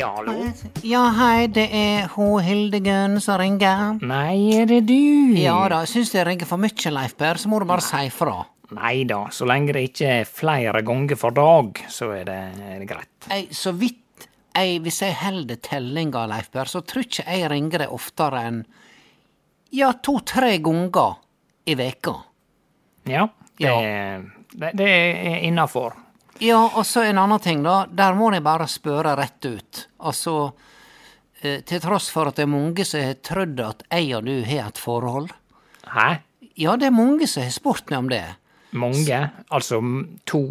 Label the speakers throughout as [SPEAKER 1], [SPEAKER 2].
[SPEAKER 1] Ja, hallo?
[SPEAKER 2] Ja, hei, det er ho Hildegunn som ringer.
[SPEAKER 1] Nei, er det du?
[SPEAKER 2] Ja da, syns jeg ringer for mye, Leif Per, så må du bare si fra.
[SPEAKER 1] Nei da, så lenge det ikke er flere ganger for dag, så er det, er det greit.
[SPEAKER 2] Ei, så vidt ei, hvis jeg holder tellinga, Leif Per, så tror ikke jeg ringer deg oftere enn ja, to-tre ganger i veka.
[SPEAKER 1] Ja, det,
[SPEAKER 2] Ja.
[SPEAKER 1] det, det er innafor.
[SPEAKER 2] Ja, og så en annen ting, da. Der må jeg bare spørre rett ut. Altså, eh, til tross for at det er mange som har trodd at jeg og du har et forhold.
[SPEAKER 1] Hæ?
[SPEAKER 2] Ja, det er mange som har spurt meg om det.
[SPEAKER 1] Mange? Altså to?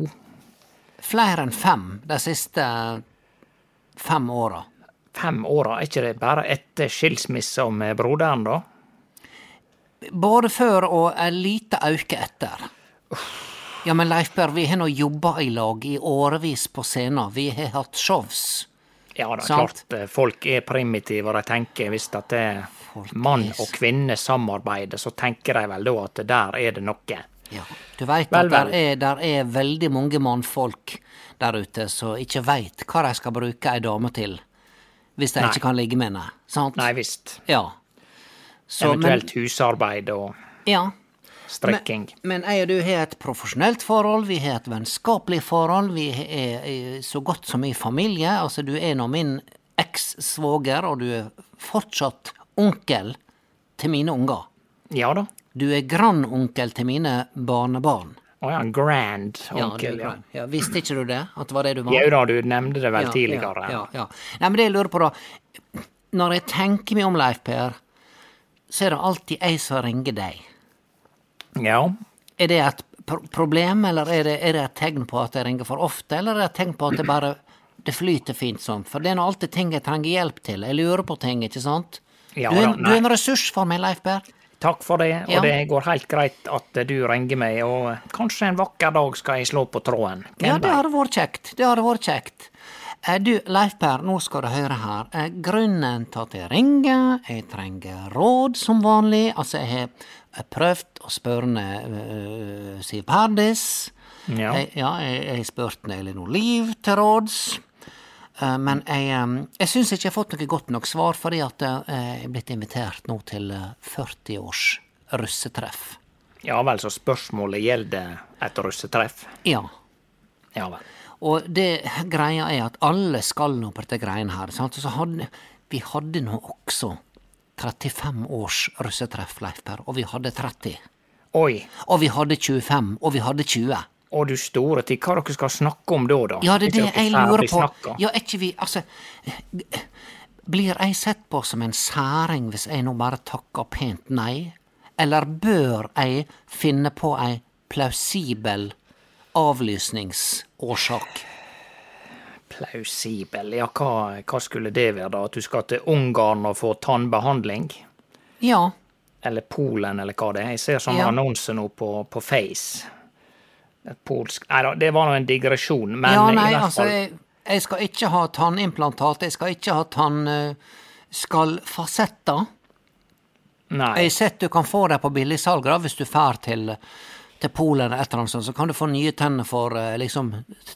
[SPEAKER 2] Flere enn fem de siste fem åra.
[SPEAKER 1] Fem åra? Er ikke det bare etter skilsmissa med broderen, da?
[SPEAKER 2] Både før og en liten auke etter. Ja, men Leif Per, vi har nå jobba i lag i årevis på scenen. Vi har hatt shows.
[SPEAKER 1] Ja da,
[SPEAKER 2] Sant.
[SPEAKER 1] klart eh, folk er primitive, og de tenker hvis at det er
[SPEAKER 2] Folk
[SPEAKER 1] mann
[SPEAKER 2] er
[SPEAKER 1] og kvinne samarbeider, så tenker de vel da at der er det noe.
[SPEAKER 2] Ja, du veit at der er, der er veldig mange mannfolk der ute som ikke veit hva de skal bruke ei dame til, hvis de
[SPEAKER 1] Nei.
[SPEAKER 2] ikke kan ligge med henne. Sant?
[SPEAKER 1] Nei visst.
[SPEAKER 2] Ja. Så,
[SPEAKER 1] Eventuelt husarbeid og
[SPEAKER 2] ja.
[SPEAKER 1] Strekking.
[SPEAKER 2] Men jeg og du har et profesjonelt forhold, vi har et vennskapelig forhold, vi er så godt som i familie. Altså, du er nå min eks-svoger, og du er fortsatt onkel til mine unger.
[SPEAKER 1] Ja da.
[SPEAKER 2] Du er grandonkel til mine barnebarn.
[SPEAKER 1] Å ja, grand onkel, ja.
[SPEAKER 2] grand. ja. Visste ikke du det? At det var det du var?
[SPEAKER 1] Jau da, du nevnte det vel
[SPEAKER 2] Ja,
[SPEAKER 1] tidligere.
[SPEAKER 2] Ja, ja, ja. Nei, men det jeg lurer på, da Når jeg tenker meg om, Leif Per, så er det alltid jeg som ringer deg.
[SPEAKER 1] Ja.
[SPEAKER 2] Er det et problem, eller er det, er det et tegn på at jeg ringer for ofte, eller er det et tegn på at det bare det flyter fint sånn? For det er nå alltid ting jeg trenger hjelp til. Jeg lurer på ting, ikke sant?
[SPEAKER 1] Ja
[SPEAKER 2] du, er,
[SPEAKER 1] da,
[SPEAKER 2] du er en ressurs for meg, Leif Per.
[SPEAKER 1] Takk for det, og
[SPEAKER 2] Ja.
[SPEAKER 1] det går helt greit at du ringer meg, og kanskje en vakker dag skal jeg slå på tråden. Hvem
[SPEAKER 2] Ja, det hadde vært kjekt. Det hadde vært kjekt. Eh, Du, Leif Per, nå skal du høre her. Eh, Grunnen til at jeg ringer, jeg trenger råd som vanlig. Altså, jeg har eh, prøvd å spørre uh, Siv Perdis.
[SPEAKER 1] Ja.
[SPEAKER 2] Jeg, ja, jeg jeg har spurt ned Elinor Liv til råds. Men jeg, jeg syns ikke jeg har fått noe godt nok svar, fordi at jeg er blitt invitert nå til eh, 40 års russetreff.
[SPEAKER 1] ja vel, så spørsmålet gjelder et russetreff.
[SPEAKER 2] Ja.
[SPEAKER 1] Ja vel.
[SPEAKER 2] Og det greia er at alle skal nå på dette greiene her. Sant? Så hadde, vi hadde nå også 35 års russetreff, Leif Per, og vi hadde 30.
[SPEAKER 1] Oi,
[SPEAKER 2] Og vi hadde 25, og vi hadde 20.
[SPEAKER 1] Å du store tid, hva dere skal snakke om da, da?
[SPEAKER 2] Ja, det er det jeg lurer på. Ja, er ikke vi Altså blir jeg sett på som en særing hvis jeg nå bare takker pent nei? Eller bør jeg finne på ei plausibel avlysningsårsak?
[SPEAKER 1] Plausibel, ja hva, hva skulle det være da? At du skal til Ungarn og få tannbehandling?
[SPEAKER 2] Ja,
[SPEAKER 1] Eller Polen, eller hva det er. Jeg ser sånne
[SPEAKER 2] Ja.
[SPEAKER 1] annonser nå på, på Face. Et polsk Nei da, det var nå en digresjon, men
[SPEAKER 2] ja
[SPEAKER 1] i hvert
[SPEAKER 2] altså
[SPEAKER 1] fall
[SPEAKER 2] jeg, jeg skal ikke ha tannimplantat, jeg skal ikke ha tannskallfasetter.
[SPEAKER 1] Nei.
[SPEAKER 2] Jeg har sett du kan få det på billigsalg hvis du drar til, til Polen eller et eller annet sånt, så kan du få nye tenner for eh, liksom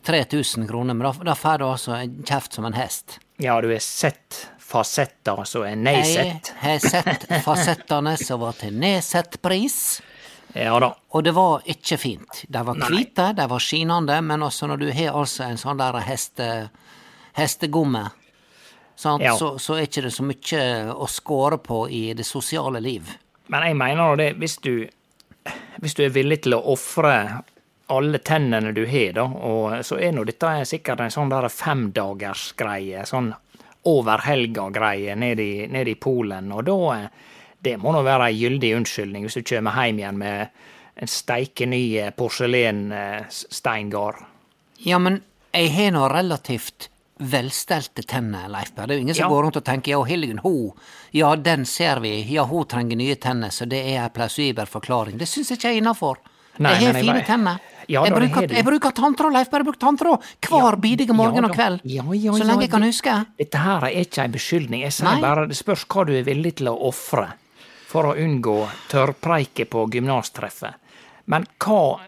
[SPEAKER 2] 3000 kroner, men da, da får du altså en kjeft som en hest.
[SPEAKER 1] Ja, du har sett fasetter som er
[SPEAKER 2] Jeg har sett fasettene som var til nedsett pris,
[SPEAKER 1] Ja da.
[SPEAKER 2] og det var ikke fint. De var hvite, de var skinende, men også når du har altså en sånn der heste, hestegomme,
[SPEAKER 1] Ja.
[SPEAKER 2] så, så er ikke det så mye å score på i det sosiale liv.
[SPEAKER 1] Men jeg mener det, hvis du, hvis du er villig til å ofre alle tennene du har, da, og så er nå dette sikkert en sånn der femdagersgreie, sånn over helga-greie nede i, Polen, og da eh, Det må nå være ei gyldig unnskyldning hvis du kommer hjem igjen med en steike ny eh, porselensteingard.
[SPEAKER 2] Ja, men jeg har nå relativt velstelte tenner, Leif Berr. Det er jo ingen som
[SPEAKER 1] Ja.
[SPEAKER 2] går rundt og tenker ja, Hildegunn, hun, ja, den ser vi, ja, hun trenger nye tenner, så det er ei plausibel forklaring. Det syns jeg ikke er innafor. Jeg har fine
[SPEAKER 1] vet-
[SPEAKER 2] tenner.
[SPEAKER 1] Ja,
[SPEAKER 2] jeg, bruker, jeg bruker tanntråd, Leif Berr. Bruker tanntråd hver bidige morgen
[SPEAKER 1] ja
[SPEAKER 2] og kveld.
[SPEAKER 1] Ja, ja,
[SPEAKER 2] så
[SPEAKER 1] ja,
[SPEAKER 2] lenge jeg kan
[SPEAKER 1] det-
[SPEAKER 2] huske.
[SPEAKER 1] Dette her er ikke ei beskyldning. Jeg sier bare det spørs hva du er villig til å ofre for å unngå tørrpreike på gymnastreffet. Men hva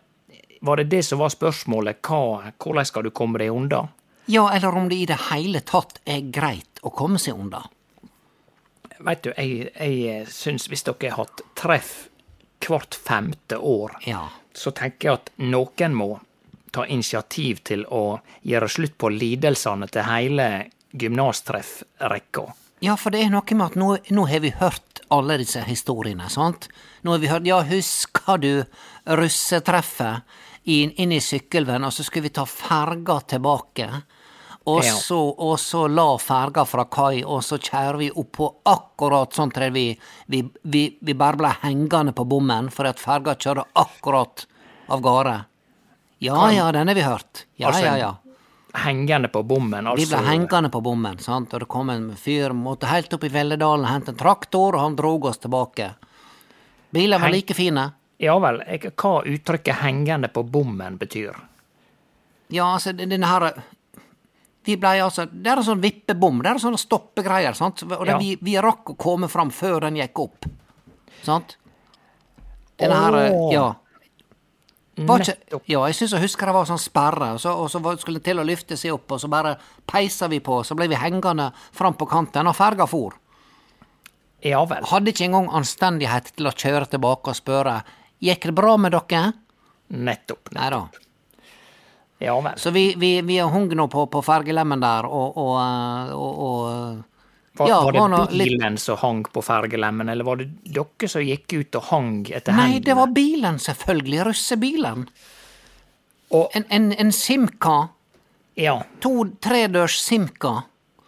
[SPEAKER 1] Var det det som var spørsmålet? Hva, hvordan skal du komme deg unna?
[SPEAKER 2] Ja, eller om det i det hele tatt er greit å komme seg unna.
[SPEAKER 1] Veit du, jeg, jeg syns hvis dere har hatt treff hvert femte år,
[SPEAKER 2] Ja.
[SPEAKER 1] så tenker jeg at noen må ta initiativ til å gjøre slutt på lidelsene til hele gymnastreffrekka.
[SPEAKER 2] Ja, for det er noe med at nå, nå har vi hørt alle disse historiene, sant? Nå har vi hørt, ja, husker du russetreffet inn, inn i Sykkylven, og så skulle vi ta ferga tilbake, og,
[SPEAKER 1] Ja.
[SPEAKER 2] så, og så la ferga fra kai, og så kjører vi opp på akkurat sånn at vi, vi, vi, vi bare ble hengende på bommen, for at ferga kjørte akkurat av gårde. Ja, ja, den har vi hørt. Ja,
[SPEAKER 1] Altså,
[SPEAKER 2] ja, ja.
[SPEAKER 1] Hengende på bommen,
[SPEAKER 2] Vi
[SPEAKER 1] altså.
[SPEAKER 2] ble hengende på bommen, sant? og det kom en fyr, måtte helt opp i Velledalen hente en traktor, og han drog oss tilbake. Bilene var
[SPEAKER 1] Heng-
[SPEAKER 2] like fine.
[SPEAKER 1] Ja vel, hva uttrykket 'hengende på bommen' betyr?
[SPEAKER 2] Ja, altså, denne her Vi blei altså Det er en sånn vippebom, det er sånne stoppegreier, sant? Og det,
[SPEAKER 1] Ja.
[SPEAKER 2] vi, vi rakk å komme fram før den gikk opp. Sant? Denne her
[SPEAKER 1] oh.
[SPEAKER 2] Ja. Ikke, ja, jeg syns jeg husker det var sånn sperre, og så, og så skulle den til å løfte seg opp, og så bare peisa vi på, så ble vi hengende fram på kanten, og ferga for.
[SPEAKER 1] Ja vel.
[SPEAKER 2] Hadde ikke engang anstendighet til å kjøre tilbake og spørre Gikk det bra med dere?
[SPEAKER 1] Nettopp.
[SPEAKER 2] Nei da.
[SPEAKER 1] Ja men.
[SPEAKER 2] Så vi, vi, vi hung nå på, på fergelemmen der, og, og, eh, og, og
[SPEAKER 1] Var,
[SPEAKER 2] ja,
[SPEAKER 1] var det
[SPEAKER 2] var nå litt-
[SPEAKER 1] bilen som hang på fergelemmen, eller var det dere som gikk ut og hang etter
[SPEAKER 2] Nei,
[SPEAKER 1] hendene?
[SPEAKER 2] det var bilen, selvfølgelig. Russebilen.
[SPEAKER 1] Og,
[SPEAKER 2] En, en, en Simca.
[SPEAKER 1] ja,
[SPEAKER 2] To-tredørs Simca.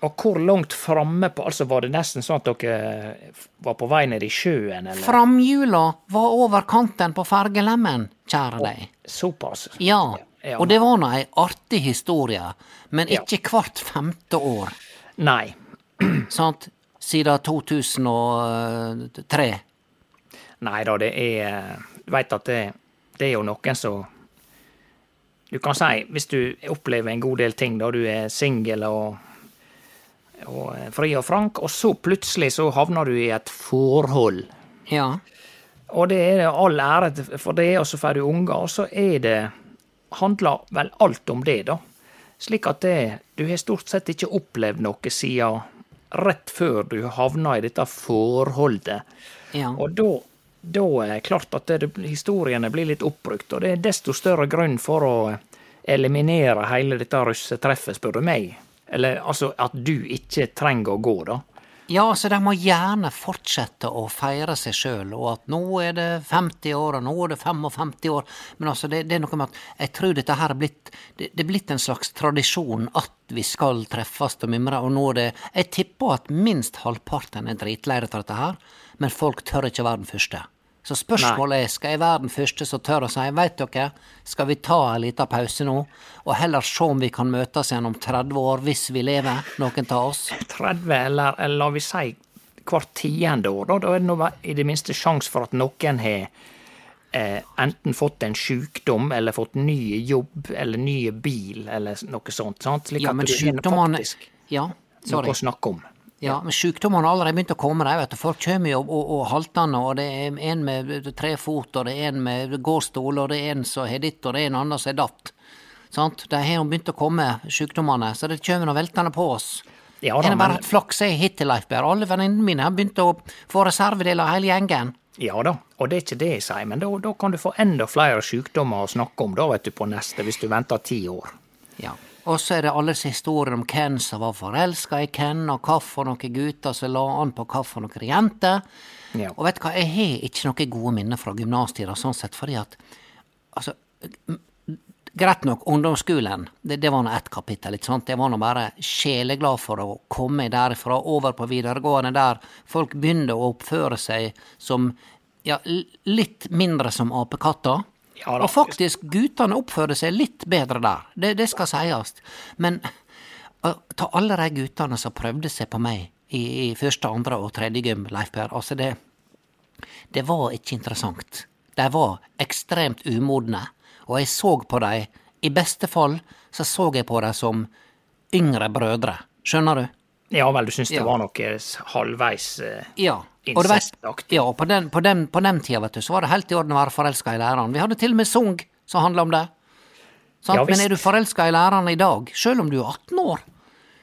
[SPEAKER 1] og hvor langt framme på Altså, var det nesten sånn at dere var på vei ned i sjøen, eller?
[SPEAKER 2] Framhjula var over kanten på fergelemmen, kjære deg.
[SPEAKER 1] Såpass?
[SPEAKER 2] Ja.
[SPEAKER 1] Ja.
[SPEAKER 2] Og det var nå ei artig historie, men
[SPEAKER 1] Ja.
[SPEAKER 2] ikke hvert femte år.
[SPEAKER 1] Nei.
[SPEAKER 2] Sant? Siden 2003.
[SPEAKER 1] Nei da, det er Du veit at det, det er jo noen som Du kan si, hvis du opplever en god del ting da du er singel og, og eh, fri og frank, og så plutselig så havner du i et forhold.
[SPEAKER 2] Ja.
[SPEAKER 1] Og det er all ære for det, og så får du unger, og så er det handler vel alt om det, da. Slik at det, du har stort sett ikke opplevd noe siden rett før du havna i dette forholdet.
[SPEAKER 2] ja.
[SPEAKER 1] Og da, da er det klart at det, historiene blir litt oppbrukt, og det er desto større grunn for å eliminere hele dette russetreffet, spør du meg. Eller altså at du ikke trenger å gå, da.
[SPEAKER 2] Ja, altså de må gjerne fortsette å feire seg sjøl, og at nå er det 50 år, og nå er det 55 år. Men altså, det, det er noe med at jeg tror dette her er blitt Det, det er blitt en slags tradisjon at vi skal treffes og mimre, og nå er det Jeg tipper at minst halvparten er dritlei av dette her, men folk tør ikke være den første. Så spørsmålet er, skal jeg være den første som tør å si, veit dere, skal vi ta en liten pause nå, og heller se om vi kan møtes igjen om 30 år, hvis vi lever, noen av oss?
[SPEAKER 1] 30, eller, eller la vi si hvert tiende år, da, da er det nå i det minste sjanse for at noen har eh, enten fått en sykdom, eller fått ny jobb, eller ny bil, eller noe sånt. sant? Slik
[SPEAKER 2] Ja, men
[SPEAKER 1] det Ja,
[SPEAKER 2] Ja,
[SPEAKER 1] noe
[SPEAKER 2] sorry.
[SPEAKER 1] å snakke om.
[SPEAKER 2] Ja, men sykdommene har allerede begynt å komme. Der, vet du. Folk kommer jo og, og, og haltende, og det er en med tre fot, og det er en med gåstol, og det er en som har ditt, og det er en annen som har datt. Sant? De har jo begynt å komme, sykdommene, så det kommer nå veltende på oss.
[SPEAKER 1] Ja
[SPEAKER 2] da,
[SPEAKER 1] da,
[SPEAKER 2] har bare
[SPEAKER 1] men,
[SPEAKER 2] hatt flaks jeg hittil, Leif Berr. Alle venninnene mine har begynt å få reservedeler, hele gjengen.
[SPEAKER 1] ja da, og det er ikke det jeg sier, men da, da kan du få enda flere sykdommer å snakke om da, vet du, på neste, hvis du venter ti år.
[SPEAKER 2] Ja. Og så er det alle disse historiene om hvem som var forelska i hvem, og hvilke noen gutter som la an på hvilke noen jenter.
[SPEAKER 1] Ja.
[SPEAKER 2] Og vet du hva, jeg har ikke noen gode minner fra gymnastida sånn sett, fordi at altså Greit nok, ungdomsskolen, det, det var nå ett kapittel, ikke sant. Jeg var nå bare sjeleglad for å komme derfra, over på videregående, der folk begynte å oppføre seg som ja, litt mindre som apekatter.
[SPEAKER 1] Ja
[SPEAKER 2] og faktisk, guttene oppfører seg litt bedre der, det, det skal sies. Men ta alle de guttene som prøvde seg på meg i, i første, andre og tredje gym, Leif Per, altså det det var ikke interessant. De var ekstremt umodne, og jeg så på dem, i beste fall så så jeg på dem som yngre brødre, skjønner du?
[SPEAKER 1] Ja vel, du syns det
[SPEAKER 2] Ja.
[SPEAKER 1] var noe halvveis eh,
[SPEAKER 2] Ja. Og
[SPEAKER 1] Incestaktig.
[SPEAKER 2] ja, på den, på, den, på den tida, vet du, så var det helt i orden å være forelska i læreren. Vi hadde til og med sang som handla om det.
[SPEAKER 1] Ja,
[SPEAKER 2] Men er du forelska i læreren i dag, sjøl om du er 18 år,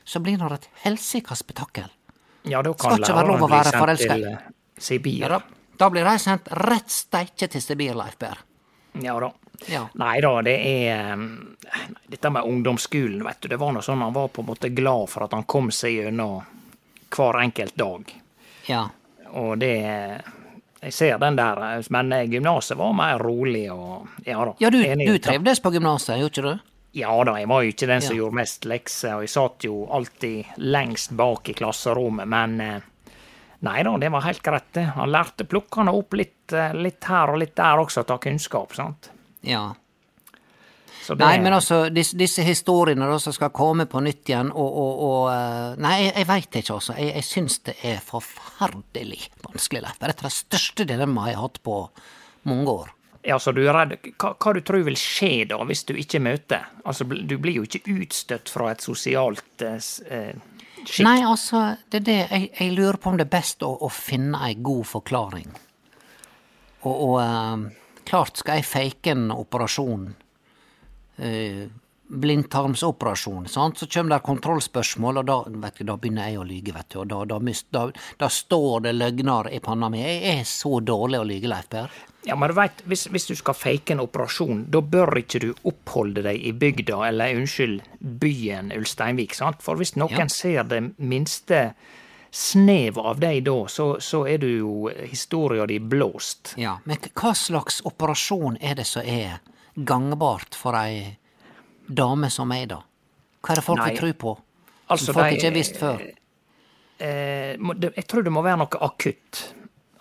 [SPEAKER 2] så blir det et helsikas spetakkel.
[SPEAKER 1] Ja, da
[SPEAKER 2] Skal
[SPEAKER 1] kan
[SPEAKER 2] ikke være lov å være
[SPEAKER 1] til eh, Sibir.
[SPEAKER 2] Ja, da, da blir de sendt rett steike til Sibir, Leif Berr.
[SPEAKER 1] Ja da.
[SPEAKER 2] Ja.
[SPEAKER 1] Nei da, det er um, Dette med ungdomsskolen, vet du, det var noe sånn han var på en måte glad for at han kom seg gjennom hver enkelt dag.
[SPEAKER 2] ja.
[SPEAKER 1] Og det Jeg ser den der, men eh, gymnaset var mer rolig og Ja da.
[SPEAKER 2] Ja, du, du trivdes på gymnaset, gjorde ikke du?
[SPEAKER 1] Ja da, jeg var jo ikke den som
[SPEAKER 2] Ja.
[SPEAKER 1] gjorde mest lekser, og jeg satt jo alltid lengst bak i klasserommet, men eh, Nei da, det var helt greit, det. Han lærte plukkene opp litt, eh, litt her og litt der også, ta kunnskap, sant.
[SPEAKER 2] Ja.
[SPEAKER 1] Så det,
[SPEAKER 2] Nei, men altså, disse, disse historiene da, som skal komme på nytt igjen, og, og, og eh, Nei, jeg, jeg veit ikke, altså. Jeg, jeg syns det er forferdelig vanskelig, Leif. Det er et av de største dilemmaene jeg har hatt på mange år.
[SPEAKER 1] Ja, så du er redd hva, hva du tror vil skje da, hvis du ikke møter? Altså, du blir jo ikke utstøtt fra et sosialt eh, eh.
[SPEAKER 2] Nei, altså, det er det jeg, jeg lurer på om det er best å, å finne ei god forklaring. Og, og eh, klart skal jeg fake en operasjon, eh, blindtarmsoperasjon, sant? så kommer det kontrollspørsmål, og da, vet du, da begynner jeg å lyge, vet du, og da, da, mist, da står det løgner i panna mi. Jeg er så dårlig å lyge, Leif Per.
[SPEAKER 1] Ja, men du vet, hvis, hvis du skal fake en operasjon, da bør ikke du oppholde deg i bygda, eller unnskyld, byen Ulsteinvik, sant? For hvis noen
[SPEAKER 2] Ja.
[SPEAKER 1] ser det minste snev av deg da, så, så er du jo historia di blåst.
[SPEAKER 2] Ja, men hva slags operasjon er det som er gangbart for ei dame som meg, da? Hva er det folk
[SPEAKER 1] Nei,
[SPEAKER 2] vil tru på?
[SPEAKER 1] altså,
[SPEAKER 2] folk
[SPEAKER 1] de-
[SPEAKER 2] ikke har visst før?
[SPEAKER 1] Eh, jeg tror det må være noe akutt.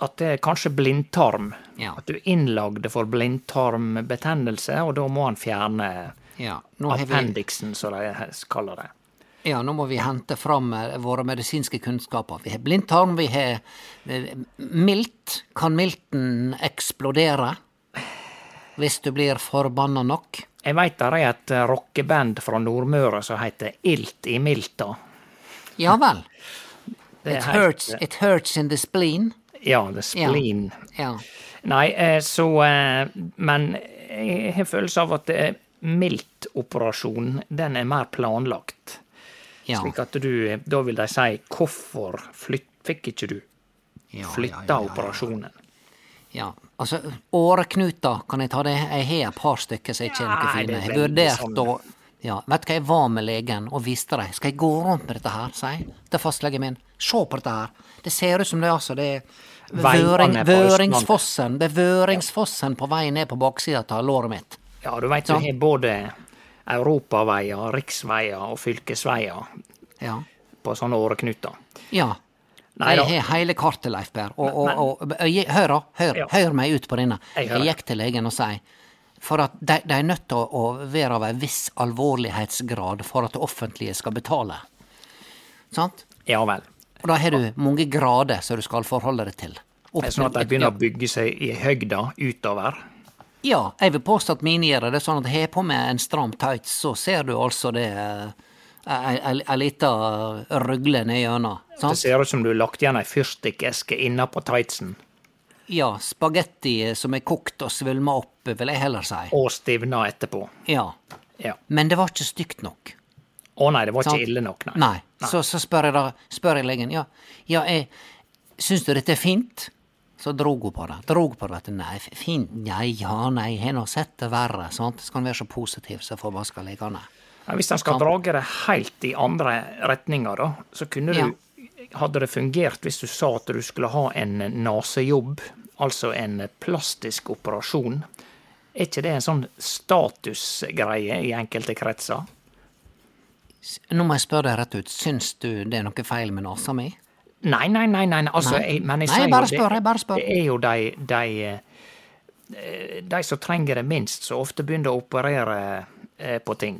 [SPEAKER 1] At det er kanskje blindtarm.
[SPEAKER 2] Ja.
[SPEAKER 1] At du er innlagd for blindtarmbetennelse, og da må han fjerne
[SPEAKER 2] Ja,
[SPEAKER 1] appendiksen, som de kaller det.
[SPEAKER 2] Ja, nå må vi hente fram eh, våre medisinske kunnskaper. Vi har blindtarm, vi har eh, milt. Kan milten eksplodere hvis du blir forbanna nok?
[SPEAKER 1] Jeg veit det er et eh, rockeband fra Nordmøre som heter Ilt i Milta.
[SPEAKER 2] Ja vel. It hurts, it hurts in the spleen.
[SPEAKER 1] Ja, the spleen.
[SPEAKER 2] Ja.
[SPEAKER 1] Nei, eh, så Men jeg har følelse av at eh, miltoperasjon, den er mer planlagt.
[SPEAKER 2] Ja.
[SPEAKER 1] Slik at du Da vil de si hvorfor flytt, fikk ikke du flytta operasjonen?
[SPEAKER 2] Ja, altså åreknuter, kan jeg ta det? Jeg har et par stykker som ikke er noe fine. Jeg har
[SPEAKER 1] veldig
[SPEAKER 2] vurdert
[SPEAKER 1] sånn.
[SPEAKER 2] å ja, Vet du hva, jeg var med legen og viste dem. Skal jeg gå rundt med dette her, sier jeg til fastlegen min. Se på dette her. Det ser ut som det altså det er Vøring. Vøringsfossen. Det er Vøringsfossen på vei ned på baksida av låret mitt.
[SPEAKER 1] Ja, du veit du har både europaveier, riksveier og fylkesveier
[SPEAKER 2] Ja.
[SPEAKER 1] på sånne åreknuter.
[SPEAKER 2] ja.
[SPEAKER 1] Nei
[SPEAKER 2] jeg har hele kartet, Leif Per. Og, og, og, og jeg- hør. Hør,
[SPEAKER 1] Ja.
[SPEAKER 2] hør meg ut på denne.
[SPEAKER 1] Jeg.
[SPEAKER 2] Jeg gikk til legen og sa for at de, de er nødt til å, være av en viss alvorlighetsgrad for at det offentlige skal betale. Sant?
[SPEAKER 1] Ja vel.
[SPEAKER 2] Og da har du mange grader som du skal forholde deg til.
[SPEAKER 1] Er sånn at de begynner å bygge seg i høgda utover.
[SPEAKER 2] Ja, jeg vil påstå at mine gjør det. Sånn at har jeg på meg en stram tights, så ser du altså det eh, Ei lita rugle nedgjennom.
[SPEAKER 1] Det ser ut som du har lagt igjen ei fyrstikkeske innapå tightsen
[SPEAKER 2] Ja, spagetti som er kokt og svulma opp, vil jeg heller si.
[SPEAKER 1] og stivna etterpå.
[SPEAKER 2] Ja.
[SPEAKER 1] Ja.
[SPEAKER 2] Men det var ikke stygt nok.
[SPEAKER 1] Å nei, det var
[SPEAKER 2] Sant?
[SPEAKER 1] ikke ille nok, nei.
[SPEAKER 2] Nei. Så, så spør jeg da, spør jeg legen, ja, ja jeg, syns du dette er fint? Så drog hun på det. Drog på det, vet du. Nei, fin, fint, nei, ja, nei, har nå sett det verre, sant. Skal en være så positiv, så skal liggende.
[SPEAKER 1] Ja, hvis en skal drage det helt i andre retninger, da, så kunne
[SPEAKER 2] Ja.
[SPEAKER 1] du Hadde det fungert hvis du sa at du skulle ha en nasejobb, altså en plastisk operasjon? Er ikke det en sånn statusgreie i enkelte kretser?
[SPEAKER 2] Nå må jeg spørre deg rett ut, syns du det er noe feil med nesa mi?
[SPEAKER 1] Nei, nei, nei, nei, altså,
[SPEAKER 2] Nei.
[SPEAKER 1] Jeg, men jeg
[SPEAKER 2] Nei, bare spør, jeg bare spør.
[SPEAKER 1] det er jo de, de, eh, de som trenger det minst, som ofte begynner å operere eh, på ting.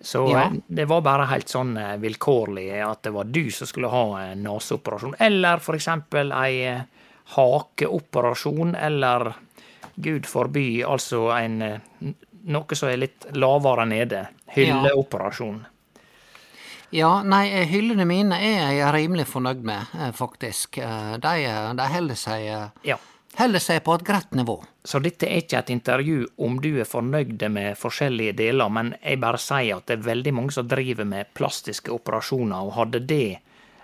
[SPEAKER 1] Så
[SPEAKER 2] Ja.
[SPEAKER 1] eh, det var bare helt sånn vilkårlig at det var du som skulle ha en naseoperasjon. Eller for eksempel ei hakeoperasjon, eller gud forby, altså en noe som er litt lavere nede. Hylleoperasjon.
[SPEAKER 2] Ja, nei, eh, hyllene mine er jeg rimelig fornøyd med, eh, faktisk. Eh, De, de holder seg,
[SPEAKER 1] Ja.
[SPEAKER 2] holder seg på et greit nivå.
[SPEAKER 1] Så dette er ikke et intervju om du er fornøyd med forskjellige deler, men jeg bare sier at det er veldig mange som driver med plastiske operasjoner, og hadde det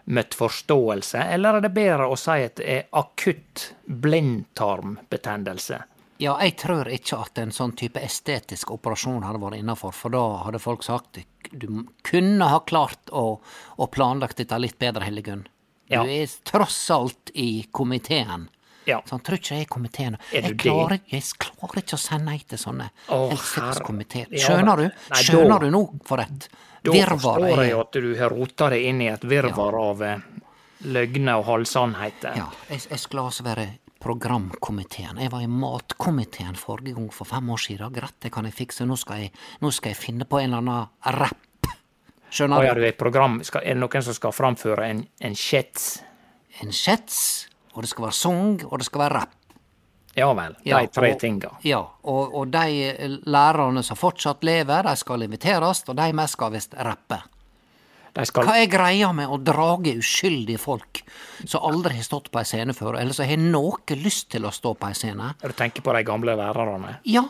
[SPEAKER 1] møtt forståelse, eller er det bedre å si at det er akutt blindtarmbetennelse?
[SPEAKER 2] Ja, jeg tror ikke at en sånn type estetisk operasjon hadde vært innafor, for da hadde folk sagt du kunne ha klart å, å planlagt dette litt bedre, Hildegunn. Du
[SPEAKER 1] Ja.
[SPEAKER 2] er tross alt i komiteen.
[SPEAKER 1] Ja.
[SPEAKER 2] Så han tror ikke jeg er i komiteen.
[SPEAKER 1] Er
[SPEAKER 2] Jeg klarer, jeg klarer ikke å si nei til sånne
[SPEAKER 1] helsekomiteer.
[SPEAKER 2] Skjønner du?
[SPEAKER 1] Ja, nei,
[SPEAKER 2] Skjønner
[SPEAKER 1] da-
[SPEAKER 2] du nå for et virvar?
[SPEAKER 1] Da forstår
[SPEAKER 2] jeg
[SPEAKER 1] at du har rota deg inn i et virvar av eh, løgner og halvsannheter.
[SPEAKER 2] Ja, jeg, jeg skulle altså være programkomiteen. Jeg var i matkomiteen forrige gang for fem år siden. Greit, det kan jeg fikse. Nå skal jeg, nå skal jeg finne på en eller annen rapp. Skjønner
[SPEAKER 1] ja,
[SPEAKER 2] du?
[SPEAKER 1] du er, program, skal, er det noen som skal framføre en, en sketsj?
[SPEAKER 2] En sketsj, og det skal være sang, og det skal være rapp.
[SPEAKER 1] Ja vel.
[SPEAKER 2] Ja,
[SPEAKER 1] de tre
[SPEAKER 2] og-
[SPEAKER 1] tinga.
[SPEAKER 2] Ja, og, og de lærerne som fortsatt lever, de skal inviteres, og de mest skal visst rappe.
[SPEAKER 1] Skal
[SPEAKER 2] Hva er greia med å drage uskyldige folk som aldri har stått på ei scene før, eller som har noe lyst til å stå på ei scene?
[SPEAKER 1] Du tenker på de gamle lærerne?
[SPEAKER 2] Ja.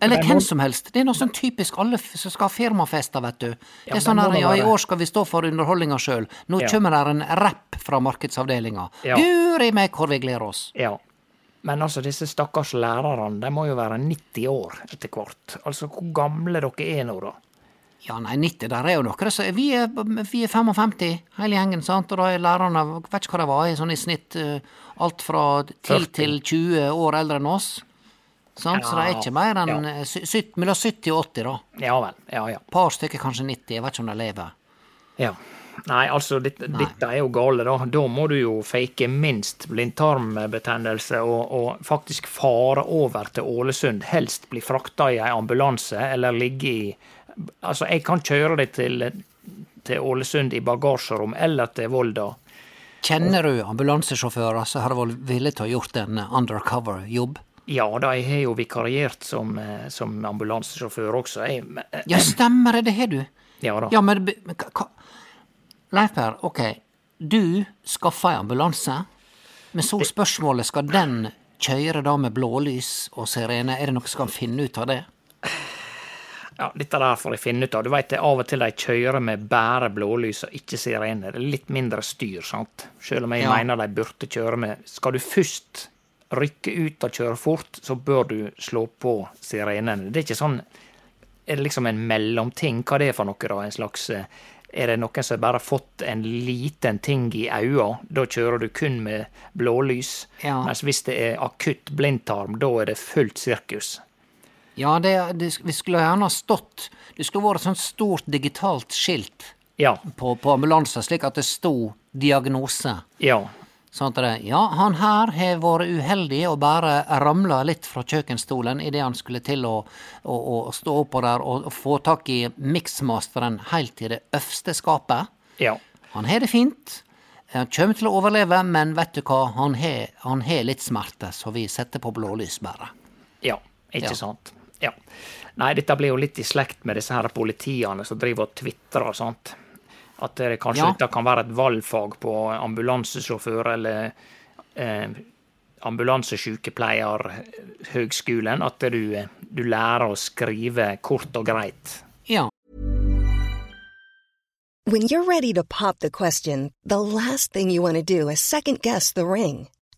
[SPEAKER 2] Eller hvem som helst. Det er noe sånn typisk alle som skal ha firmafester, vet du. Det
[SPEAKER 1] Ja,
[SPEAKER 2] er sånn her, ja, i år skal vi stå for underholdninga sjøl. Nå
[SPEAKER 1] Ja.
[SPEAKER 2] kommer der en rapp fra markedsavdelinga.
[SPEAKER 1] Ja.
[SPEAKER 2] Guri meg hvor vi gleder oss.
[SPEAKER 1] Ja. Men altså, disse stakkars lærerne, de må jo være 90 år etter hvert. Altså, hvor gamle dere er nå, da?
[SPEAKER 2] Ja, nei, 90, der er jo noe. som vi, er, vi er 55, hele gjengen, sant. Og da er lærerne, vet ikke hva de var, i sånn i snitt eh, alt fra 10
[SPEAKER 1] 40.
[SPEAKER 2] til 20 år eldre enn oss. Sant? Så det er ikke mer enn eh, sy- sytt- mellom 70 og 80, da.
[SPEAKER 1] Ja vel. Ja, ja.
[SPEAKER 2] Et par stykker kanskje 90, jeg vet ikke om de lever.
[SPEAKER 1] ja. Nei, altså, dette, dette er jo gale, da. Da må du jo fake minst blindtarmbetennelse og, og faktisk fare over til Ålesund. Helst bli frakta i ei ambulanse eller ligge i Altså, jeg kan kjøre deg til, til Ålesund i bagasjerom eller til Volda.
[SPEAKER 2] Kjenner du ambulansesjåfører som har vært villige til å gjort en undercover-jobb?
[SPEAKER 1] Ja da, jeg har jo vikariert som, eh, som ambulansesjåfør også. Jeg, men- eh,
[SPEAKER 2] Ja, stemmer det, det har du.
[SPEAKER 1] ja da.
[SPEAKER 2] Ja, men, men Leif Per, ok, du skaffa ei ambulanse, men så spørsmålet, skal den kjøre da med blålys og sirene? Er det noe som kan finne ut av det?
[SPEAKER 1] Ja, dette der får jeg finne ut av. Du veit av og til de kjører med bare blålys og ikke sirene. Det er litt mindre styr, sant. Selv om jeg
[SPEAKER 2] Ja.
[SPEAKER 1] mener de burde kjøre med Skal du først rykke ut og kjøre fort, så bør du slå på sirenene. Det er ikke sånn Er det liksom en mellomting? Hva det er for noe, da? En slags eh, er det noen som bare har fått en liten ting i øya, da kjører du kun med blålys.
[SPEAKER 2] Ja.
[SPEAKER 1] Mens hvis det er akutt blindtarm, da er det fullt sirkus.
[SPEAKER 2] Ja, det, det, vi skulle gjerne ha stått Det skulle vært et sånt stort digitalt skilt
[SPEAKER 1] Ja.
[SPEAKER 2] på, på ambulanser, slik at det sto diagnose.
[SPEAKER 1] Ja.
[SPEAKER 2] Sånn at det, ja, han her har vært uheldig og bare ramla litt fra kjøkkenstolen idet han skulle til å, å, å stå oppå der og, og få tak i miksmasteren helt i det øverste skapet.
[SPEAKER 1] Ja.
[SPEAKER 2] Han har det fint. Han kommer til å overleve, men vet du hva, han har, han har litt smerte, så vi setter på blålys bare.
[SPEAKER 1] Ja, ikke
[SPEAKER 2] Ja.
[SPEAKER 1] sant. Ja. Nei, dette blir jo litt i slekt med disse her politiene som driver og tvitrer og sånt. At det kanskje
[SPEAKER 2] Ja.
[SPEAKER 1] dette kan være et valgfag på ambulansesjåfør eller eh, ambulansesykepleierhøgskolen. At du, du lærer å skrive kort og greit.
[SPEAKER 2] Ja,
[SPEAKER 3] When you're ready to pop the question, the last thing you want to do is second guess the ring.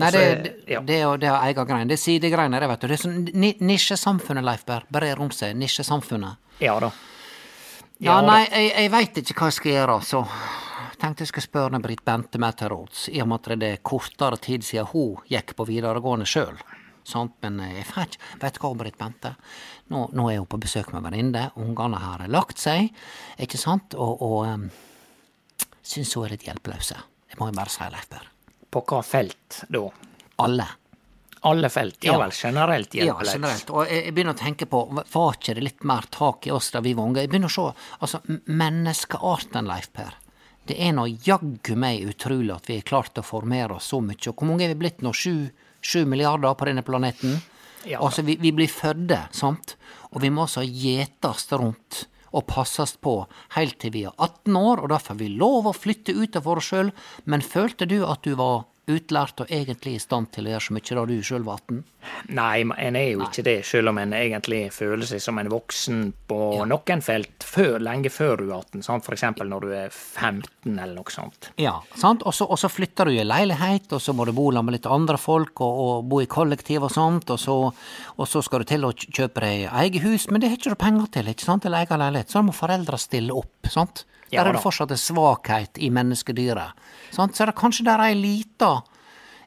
[SPEAKER 2] Nei, det, det,
[SPEAKER 1] ja.
[SPEAKER 2] det, det er egen grein. Det er sidegreiner, det, vet du. Det er sånn ni- nisjesamfunnet, Leif Berr. Brer om seg. Nisjesamfunnet.
[SPEAKER 1] Ja da.
[SPEAKER 2] Ja,
[SPEAKER 1] ja
[SPEAKER 2] nei, jeg, jeg veit ikke hva jeg skal gjøre, så tenkte jeg skulle spørre Britt Bente med til råds, i og med at det er kortere tid siden hun gikk på videregående sjøl. Men jeg vet ikke, vet du hva, Britt Bente? Nå, nå er hun på besøk med venninne, ungene har lagt seg, ikke sant, og, og um, syns hun er litt hjelpeløse. Det må jeg bare si, Leif Berr.
[SPEAKER 1] På hva felt da?
[SPEAKER 2] Alle.
[SPEAKER 1] Alle felt? Ja
[SPEAKER 2] Ja.
[SPEAKER 1] vel, generelt
[SPEAKER 2] Ja, generelt. Og jeg, jeg begynner å tenke på, var ikke det litt mer tak i oss da vi var unge? Jeg begynner å se, altså, menneskearten, Leif Per. Det er nå jaggu meg utrolig at vi har klart å formere oss så mye. Og hvor mange er vi blitt nå? Sju, sju milliarder på denne planeten?
[SPEAKER 1] Ja.
[SPEAKER 2] Altså, vi, vi blir fødde, sant? Og vi må altså gjetes rundt og passes på helt til vi er 18 år, og da får vi lov å flytte ut av oss sjøl. Men følte du at du var utlært og egentlig i stand til å gjøre så mye da du sjøl var 18?
[SPEAKER 1] Nei, en er jo ikke det, selv om en egentlig føler seg som en voksen på noen felt før, lenge før du er 18. Sant? Eksempel når du er 15 eller noe sånt.
[SPEAKER 2] Ja, sant? Og så flytter du i leilighet, og så må du bo sammen med litt andre folk, og, og bo i kollektiv og sånt, og så, og så skal du til å kjøpe deg eget hus, men det har ikke du penger til, ikke sant, eller egen leilighet, så da må foreldra stille opp, sant?
[SPEAKER 1] Ja
[SPEAKER 2] der er det fortsatt en svakhet i menneskedyret, sant? Så er det kanskje der er ei lita,